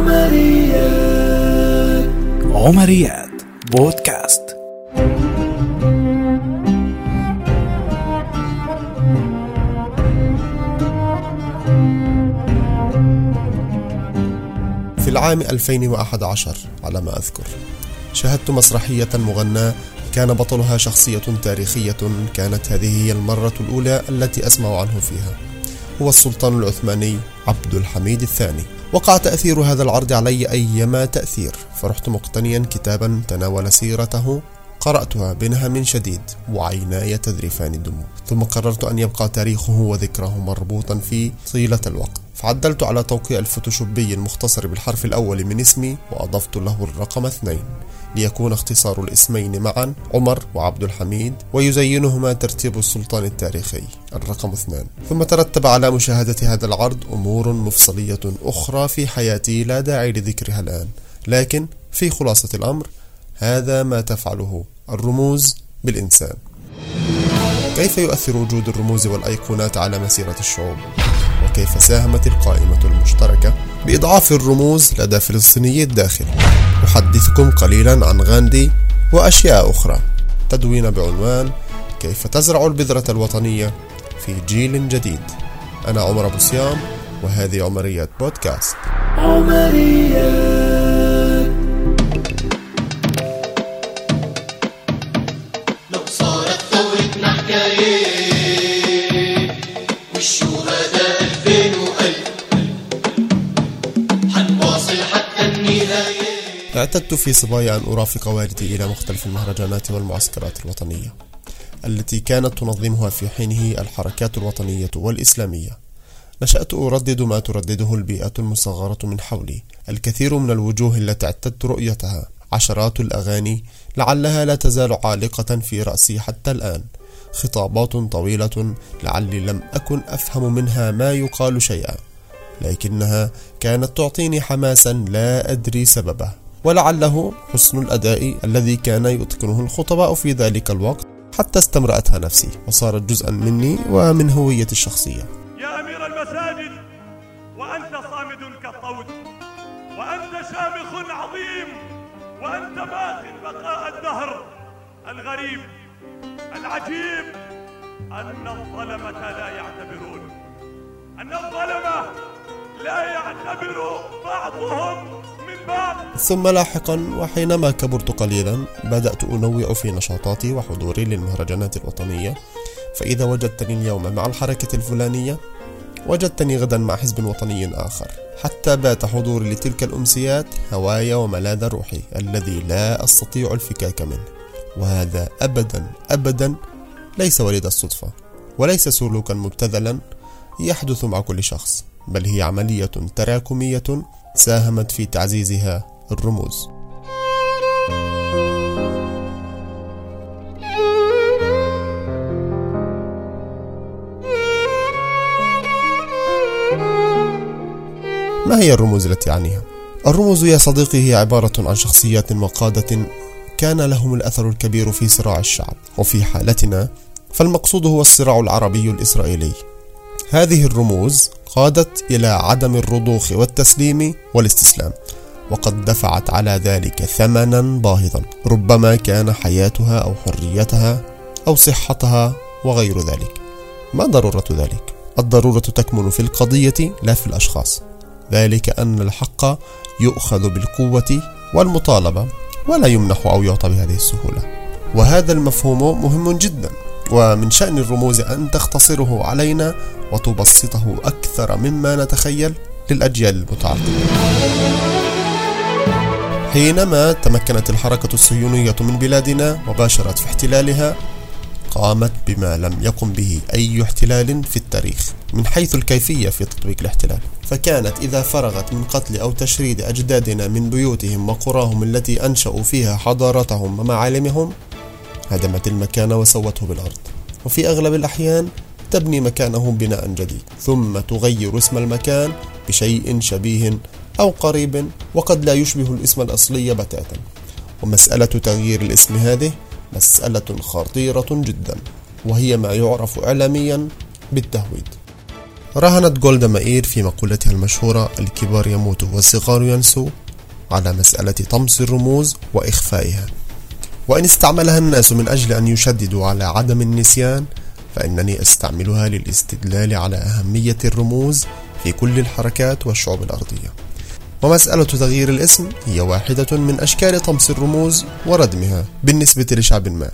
عمريات. عمريات بودكاست. في العام 2011 على ما أذكر شاهدت مسرحية مغناة كان بطلها شخصية تاريخية كانت هذه هي المرة الأولى التي أسمع عنه فيها. هو السلطان العثماني عبد الحميد الثاني. وقع تأثير هذا العرض علي أيما تأثير. فرحت مقتنيا كتابا تناول سيرته قرأتها بنهم شديد وعيناي تذرفان الدموع ثم قررت أن يبقى تاريخه وذكره مربوطا في طيلة الوقت. فعدلت على توقيع الفوتوشوبي المختصر بالحرف الأول من اسمي وأضفت له الرقم اثنين. ليكون اختصار الاسمين معا عمر وعبد الحميد ويزينهما ترتيب السلطان التاريخي. الرقم اثنان. ثم ترتب على مشاهدة هذا العرض أمور مفصلية أخرى في حياتي لا داعي لذكرها الآن. لكن في خلاصة الأمر هذا ما تفعله الرموز بالإنسان. كيف يؤثر وجود الرموز والأيقونات على مسيرة الشعوب؟ وكيف ساهمت القائمة المشتركة بإضعاف الرموز لدى فلسطيني الداخل أحدثكم قليلا عن غاندي وأشياء أخرى. تدوين بعنوان كيف تزرع البذرة الوطنية في جيل جديد؟ أنا عمر أبو سيام وهذه عمريات بودكاست. عمريات. اعتدت في صبايا أن أرافق والدي إلى مختلف المهرجانات والمعسكرات الوطنية التي كانت تنظمها في حينه الحركات الوطنية والإسلامية. نشأت أردد ما تردده البيئة المصغرة من حولي الكثير من الوجوه التي اعتدت رؤيتها عشرات الأغاني لعلها لا تزال عالقة في رأسي حتى الآن. خطابات طويلة لعلي لم أكن أفهم منها ما يقال شيئا لكنها كانت تعطيني حماسا لا أدري سببه. ولعله حسن الأداء الذي كان يتقنه الخطباء في ذلك الوقت حتى استمرأتها نفسي. وصارت جزءا مني ومن هويتي الشخصية. يا أمير المساجد وأنت صامد كالطود وأنت شامخ عظيم وأنت باق بقاء الدهر الغريب العجيب أن الظلمة لا يعتبرون أن الظلمة لا يعتبر بعضهم ثم لاحقا وحينما كبرت قليلا بدأت أنوع في نشاطاتي وحضوري للمهرجانات الوطنية. فإذا وجدتني اليوم مع الحركة الفلانية وجدتني غدا مع حزب وطني آخر. حتى بات حضوري لتلك الأمسيات هوايا وملاذ روحي الذي لا أستطيع الفكاك منه. وهذا أبدا أبدا ليس وليد الصدفة وليس سلوكا مبتذلا يحدث مع كل شخص بل هي عملية تراكمية ساهمت في تعزيزها الرموز ما هي الرموز التي أعنيها؟ الرموز يا صديقي هي عبارة عن شخصيات وقادة كان لهم الأثر الكبير في صراع الشعب وفي حالتنا فالمقصود هو الصراع العربي الإسرائيلي هذه الرموز قادت إلى عدم الرضوخ والتسليم والاستسلام وقد دفعت على ذلك ثمنا باهظا ربما كان حياتها أو حريتها أو صحتها وغير ذلك. ما ضرورة ذلك؟ الضرورة تكمن في القضية لا في الأشخاص. ذلك أن الحق يؤخذ بالقوة والمطالبة ولا يمنح أو يعطى بهذه السهولة. وهذا المفهوم مهم جدا. ومن شأن الرموز أن تختصره علينا وتبسطه أكثر مما نتخيل للأجيال المتعاقبة. حينما تمكنت الحركة الصهيونية من بلادنا وباشرت في احتلالها قامت بما لم يقم به أي احتلال في التاريخ من حيث الكيفية في تطبيق الاحتلال فكانت إذا فرغت من قتل أو تشريد أجدادنا من بيوتهم وقراهم التي أنشأوا فيها حضارتهم ومعالمهم هدمت المكان وسوته بالأرض. وفي أغلب الأحيان تبني مكانه بناء جديد ثم تغير اسم المكان بشيء شبيه أو قريب وقد لا يشبه الاسم الأصلي بتاتا. ومسألة تغيير الاسم هذه مسألة خطيرة جدا وهي ما يعرف إعلاميا بالتهويد. راهنت جولدا مائير في مقولتها المشهورة الكبار يموتوا والصغار ينسوا على مسألة طمس الرموز وإخفائها. وإن استعملها الناس من أجل أن يشددوا على عدم النسيان فإنني أستعملها للاستدلال على أهمية الرموز في كل الحركات والشعوب الأرضية. ومسألة تغيير الاسم هي واحدة من أشكال طمس الرموز وردمها بالنسبة لشعب ما.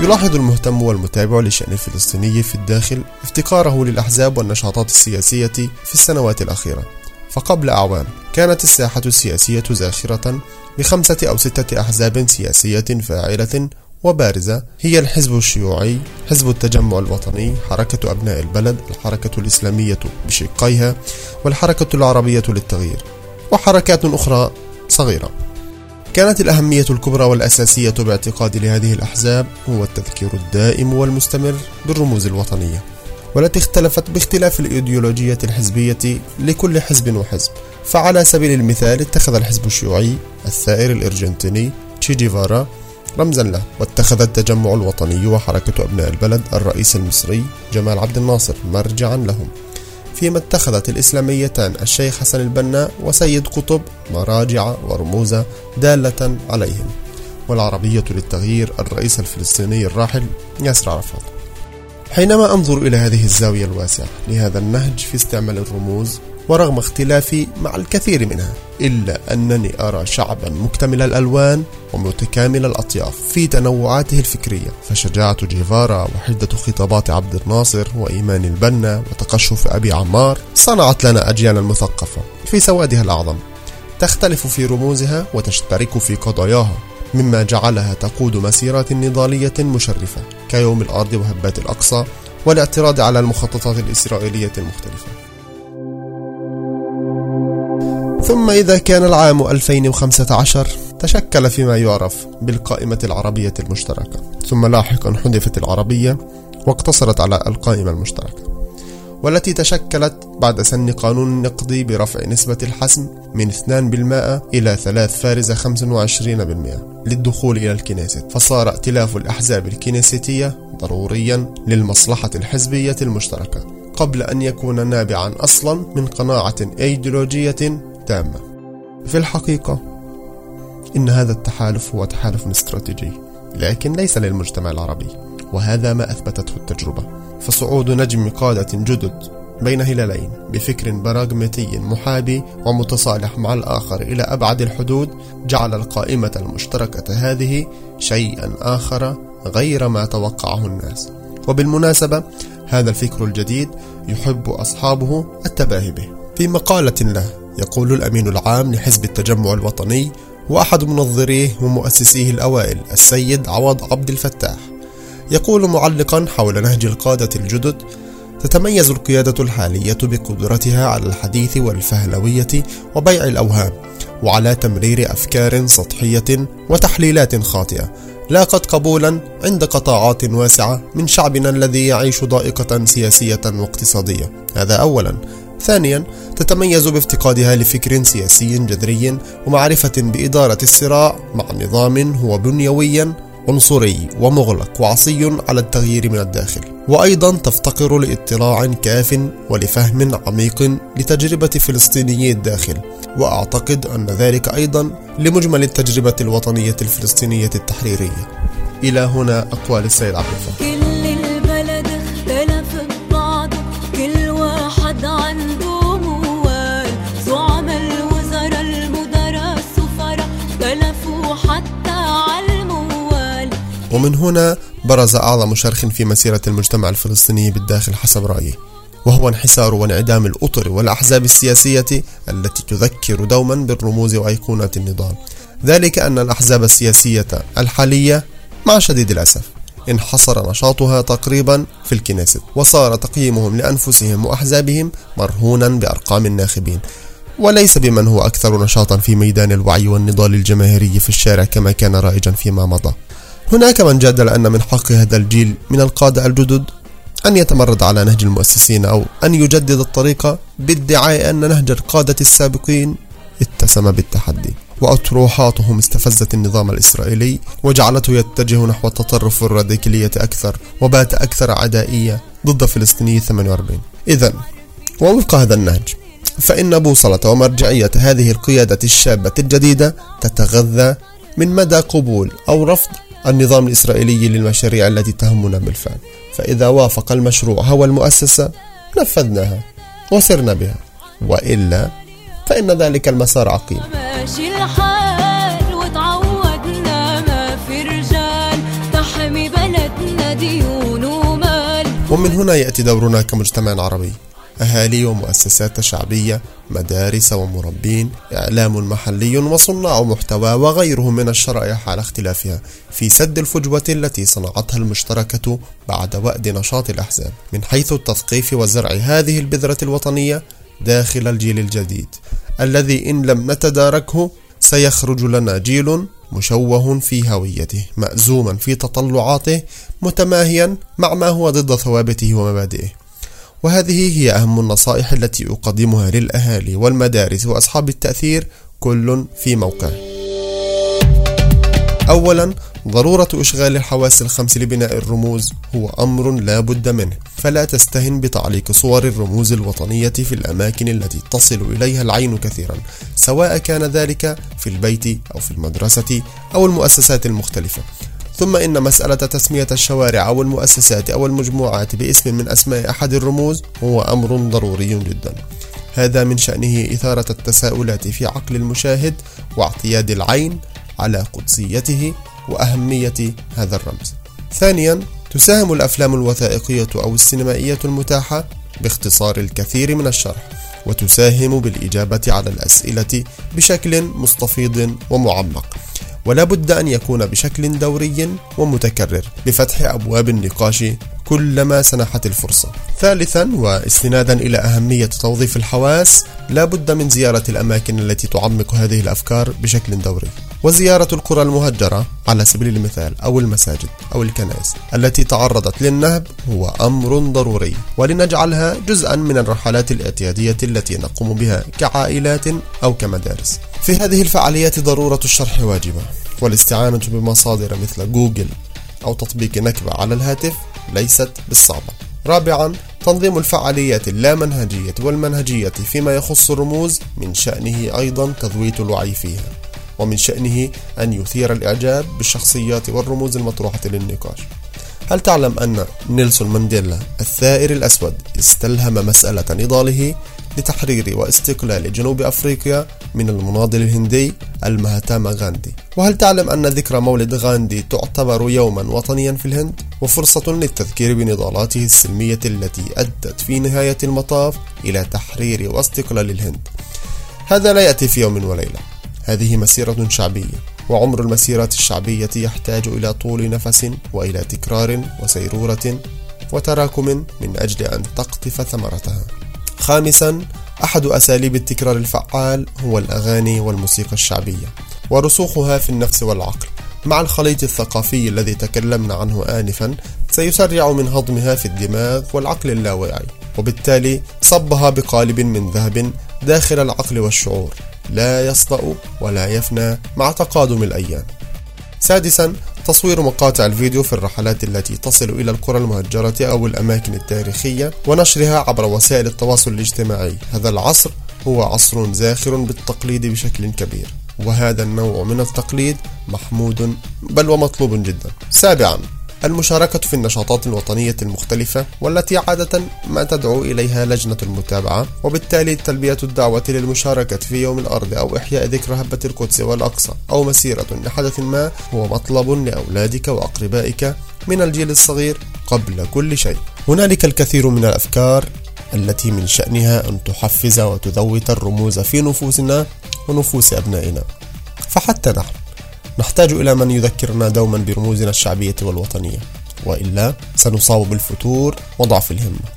يلاحظ المهتم والمتابع للشأن الفلسطيني في الداخل افتقاره للأحزاب والنشاطات السياسية في السنوات الأخيرة. فقبل أعوام كانت الساحة السياسية زاخرة بخمسة أو ستة أحزاب سياسية فاعلة وبارزة هي الحزب الشيوعي حزب التجمع الوطني حركة أبناء البلد الحركة الإسلامية بشقيها والحركة العربية للتغيير وحركات أخرى صغيرة. كانت الأهمية الكبرى والأساسية باعتقادي لهذه الأحزاب هو التذكير الدائم والمستمر بالرموز الوطنية. والتي اختلفت باختلاف الإيديولوجية الحزبية لكل حزب وحزب. فعلى سبيل المثال اتخذ الحزب الشيوعي الثائر الإرجنتيني تشي جيفارا رمزا له واتخذ التجمع الوطني وحركة أبناء البلد الرئيس المصري جمال عبد الناصر مرجعا لهم. فيما اتخذت الإسلاميتان الشيخ حسن البنا وسيد قطب مراجع ورموز دالة عليهم. والعربية للتغيير الرئيس الفلسطيني الراحل ياسر عرفات. حينما أنظر إلى هذه الزاوية الواسعة لهذا النهج في استعمال الرموز ورغم اختلافي مع الكثير منها إلا أنني أرى شعبا مكتمل الألوان ومتكامل الأطياف في تنوعاته الفكرية. فشجاعة جيفارا وحدة خطابات عبد الناصر وإيمان البنا وتقشف أبي عمار صنعت لنا أجيالا مثقفة في سوادها الأعظم. تختلف في رموزها وتشترك في قضاياها. مما جعلها تقود مسيرات نضالية مشرفة كيوم الأرض وهبات الأقصى والاعتراض على المخططات الإسرائيلية المختلفة. ثم إذا كان العام 2015 تشكل فيما يعرف بالقائمة العربية المشتركة. ثم لاحقا حذفت العربية واقتصرت على القائمة المشتركة. والتي تشكلت بعد سن قانون النقدي برفع نسبة الحسم من 2% إلى 3 فارزة 25% للدخول إلى الكنيست. فصار ائتلاف الأحزاب الكنيستية ضروريا للمصلحة الحزبية المشتركة قبل أن يكون نابعا أصلا من قناعة أيديولوجية تامة. في الحقيقة إن هذا التحالف هو تحالف استراتيجي لكن ليس للمجتمع العربي وهذا ما أثبتته التجربة. فصعود نجم قادة جدد بين هلالين بفكر براغماتي محابي ومتصالح مع الآخر إلى أبعد الحدود جعل القائمة المشتركة هذه شيئا آخر غير ما توقعه الناس. وبالمناسبة هذا الفكر الجديد يحب أصحابه التباهي به. في مقالة له يقول الأمين العام لحزب التجمع الوطني وأحد منظريه ومؤسسيه الأوائل السيد عوض عبد الفتاح. يقول معلقا حول نهج القادة الجدد تتميز القيادة الحالية بقدرتها على الحديث والفهلوية وبيع الأوهام وعلى تمرير أفكار سطحية وتحليلات خاطئة لاقت قبولا عند قطاعات واسعة من شعبنا الذي يعيش ضائقة سياسية واقتصادية. هذا أولا. ثانيا تتميز بافتقادها لفكر سياسي جذري ومعرفة بإدارة الصراع مع نظام هو بنيويا عنصري ومغلق وعصي على التغيير من الداخل وأيضا تفتقر لاطلاع كاف ولفهم عميق لتجربة فلسطينيي الداخل وأعتقد أن ذلك أيضا لمجمل التجربة الوطنية الفلسطينية التحريرية. إلى هنا أقوال السيد عبد الفتاح ومن هنا برز أعظم شرخ في مسيرة المجتمع الفلسطيني بالداخل حسب رأيي وهو انحسار وانعدام الأطر والأحزاب السياسية التي تذكر دوما بالرموز وأيقونات النضال ذلك أن الأحزاب السياسية الحالية مع شديد الأسف انحصر نشاطها تقريبا في الكنيست وصار تقييمهم لأنفسهم وأحزابهم مرهونا بأرقام الناخبين. وليس بمن هو أكثر نشاطا في ميدان الوعي والنضال الجماهيري في الشارع كما كان رائجا فيما مضى. هناك من جادل أن من حق هذا الجيل من القادة الجدد أن يتمرد على نهج المؤسسين أو أن يجدد الطريقة بادعاء أن نهج القادة السابقين اتسم بالتحدي. وأطروحاتهم استفزت النظام الإسرائيلي وجعلته يتجه نحو التطرف والراديكالية أكثر وبات أكثر عدائية ضد فلسطيني 48 إذا ووفق هذا النهج فإن بوصلة ومرجعية هذه القيادة الشابة الجديدة تتغذى من مدى قبول أو رفض النظام الإسرائيلي للمشاريع التي تهمنا بالفعل. فإذا وافق المشروع هو المؤسسة نفذناها وسرنا بها. وإلا فإن ذلك المسار عقيم. ماشي الحال وتعودنا ما في رجال تحمي بلدنا ديون ومال. ومن هنا يأتي دورنا كمجتمع عربي. أهالي ومؤسسات شعبية مدارس ومربين إعلام محلي وصناع محتوى وغيرهم من الشرائح على اختلافها في سد الفجوة التي صنعتها المشتركة بعد وأد نشاط الأحزاب. من حيث التثقيف وزرع هذه البذرة الوطنية داخل الجيل الجديد الذي إن لم نتداركه سيخرج لنا جيل مشوه في هويته مأزوما في تطلعاته متماهيا مع ما هو ضد ثوابته ومبادئه. وهذه هي أهم النصائح التي أقدمها للأهالي والمدارس وأصحاب التأثير كل في موقعه أولا ضرورة إشغال الحواس الخمس لبناء الرموز هو أمر لا بد منه. فلا تستهن بتعليق صور الرموز الوطنية في الأماكن التي تصل إليها العين كثيرا سواء كان ذلك في البيت أو في المدرسة أو المؤسسات المختلفة. ثم إن مسألة تسمية الشوارع أو المؤسسات أو المجموعات باسم من أسماء أحد الرموز هو أمر ضروري جدا هذا من شأنه إثارة التساؤلات في عقل المشاهد واعتياد العين على قدسيته وأهمية هذا الرمز. ثانيا تساهم الأفلام الوثائقية أو السينمائية المتاحة باختصار الكثير من الشرح وتساهم بالإجابة على الأسئلة بشكل مستفيض ومعمق ولا بد أن يكون بشكل دوري ومتكرر بفتح أبواب النقاش كلما سنحت الفرصة. ثالثا واستنادا إلى أهمية توظيف الحواس لا بد من زيارة الأماكن التي تعمق هذه الأفكار بشكل دوري. وزيارة القرى المهجرة على سبيل المثال أو المساجد أو الكنائس التي تعرضت للنهب هو أمر ضروري ولنجعلها جزءا من الرحلات الاعتيادية التي نقوم بها كعائلات أو كمدارس. في هذه الفعاليات ضرورة الشرح واجبة والاستعانة بمصادر مثل جوجل أو تطبيق نكبة على الهاتف ليست بالصعبة. رابعا تنظيم الفعاليات اللامنهجية والمنهجية فيما يخص الرموز من شأنه أيضا تذويت الوعي فيها. ومن شأنه أن يثير الإعجاب بالشخصيات والرموز المطروحة للنقاش. هل تعلم أن نيلسون مانديلا الثائر الأسود استلهم مسألة نضاله لتحرير واستقلال جنوب أفريقيا من المناضل الهندي المهاتاما غاندي؟ وهل تعلم أن ذكرى مولد غاندي تعتبر يوما وطنيا في الهند؟ وفرصة للتذكير بنضالاته السلمية التي أدت في نهاية المطاف إلى تحرير واستقلال الهند. هذا لا يأتي في يوم وليلة هذه مسيرة شعبية وعمر المسيرات الشعبية يحتاج إلى طول نفس وإلى تكرار وسيرورة وتراكم من أجل أن تقطف ثمرتها. خامسا أحد أساليب التكرار الفعال هو الأغاني والموسيقى الشعبية ورسوخها في النفس والعقل مع الخليط الثقافي الذي تكلمنا عنه آنفا سيسرع من هضمها في الدماغ والعقل اللاواعي وبالتالي صبها بقالب من ذهب داخل العقل والشعور لا يصدأ ولا يفنى مع تقادم الأيام. سادسا تصوير مقاطع الفيديو في الرحلات التي تصل إلى القرى المهجرة أو الأماكن التاريخية ونشرها عبر وسائل التواصل الاجتماعي هذا العصر هو عصر زاخر بالتقليد بشكل كبير وهذا النوع من التقليد محمود بل ومطلوب جدا سابعا المشاركة في النشاطات الوطنية المختلفة والتي عادة ما تدعو إليها لجنة المتابعة وبالتالي تلبية الدعوة للمشاركة في يوم الأرض أو إحياء ذكرى هبة القدس والأقصى أو مسيرة لحدث ما هو مطلب لأولادك وأقربائك من الجيل الصغير قبل كل شيء. هنالك الكثير من الأفكار التي من شأنها أن تحفز وتذوت الرموز في نفوسنا ونفوس أبنائنا. فحتى نحن نحتاج إلى من يذكرنا دوما برموزنا الشعبية والوطنية وإلا سنصاب بالفتور وضعف الهمة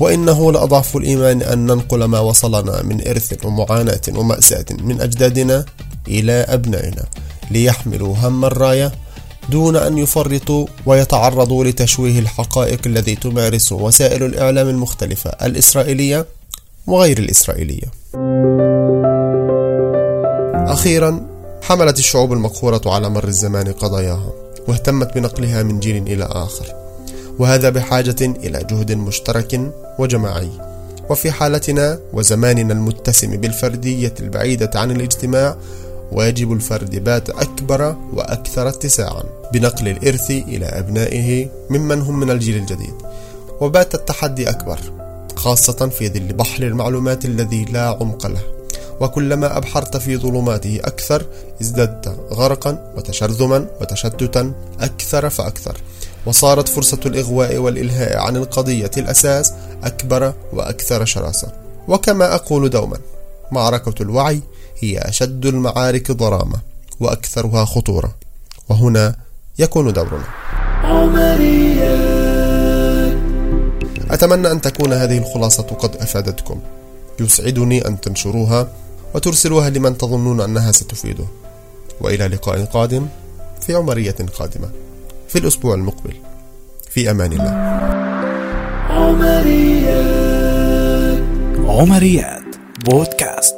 وإنه لأضعف الإيمان أن ننقل ما وصلنا من إرث ومعاناة ومأساة من أجدادنا إلى أبنائنا ليحملوا هم الراية دون أن يفرطوا ويتعرضوا لتشويه الحقائق الذي تمارس وسائل الإعلام المختلفة الإسرائيلية وغير الإسرائيلية. أخيرا حملت الشعوب المقهورة على مر الزمان قضاياها واهتمت بنقلها من جيل إلى آخر. وهذا بحاجة إلى جهد مشترك وجماعي. وفي حالتنا وزماننا المتسم بالفردية البعيدة عن الاجتماع واجب الفرد بات أكبر وأكثر اتساعا بنقل الإرث إلى أبنائه ممن هم من الجيل الجديد. وبات التحدي أكبر خاصة في ظل بحر المعلومات الذي لا عمق له. وكلما أبحرت في ظلماته أكثر ازددت غرقا وتشرذما وتشتتا أكثر فأكثر. وصارت فرصة الإغواء والإلهاء عن القضية الأساس أكبر وأكثر شراسة. وكما أقول دوما معركة الوعي هي أشد المعارك ضرامة وأكثرها خطورة. وهنا يكون دورنا. أتمنى أن تكون هذه الخلاصة قد أفادتكم. يسعدني أن تنشروها. وترسلوها لمن تظنون أنها ستفيده. وإلى لقاء قادم في عمرية قادمة في الأسبوع المقبل. في أمان الله. عمريات. بودكاست.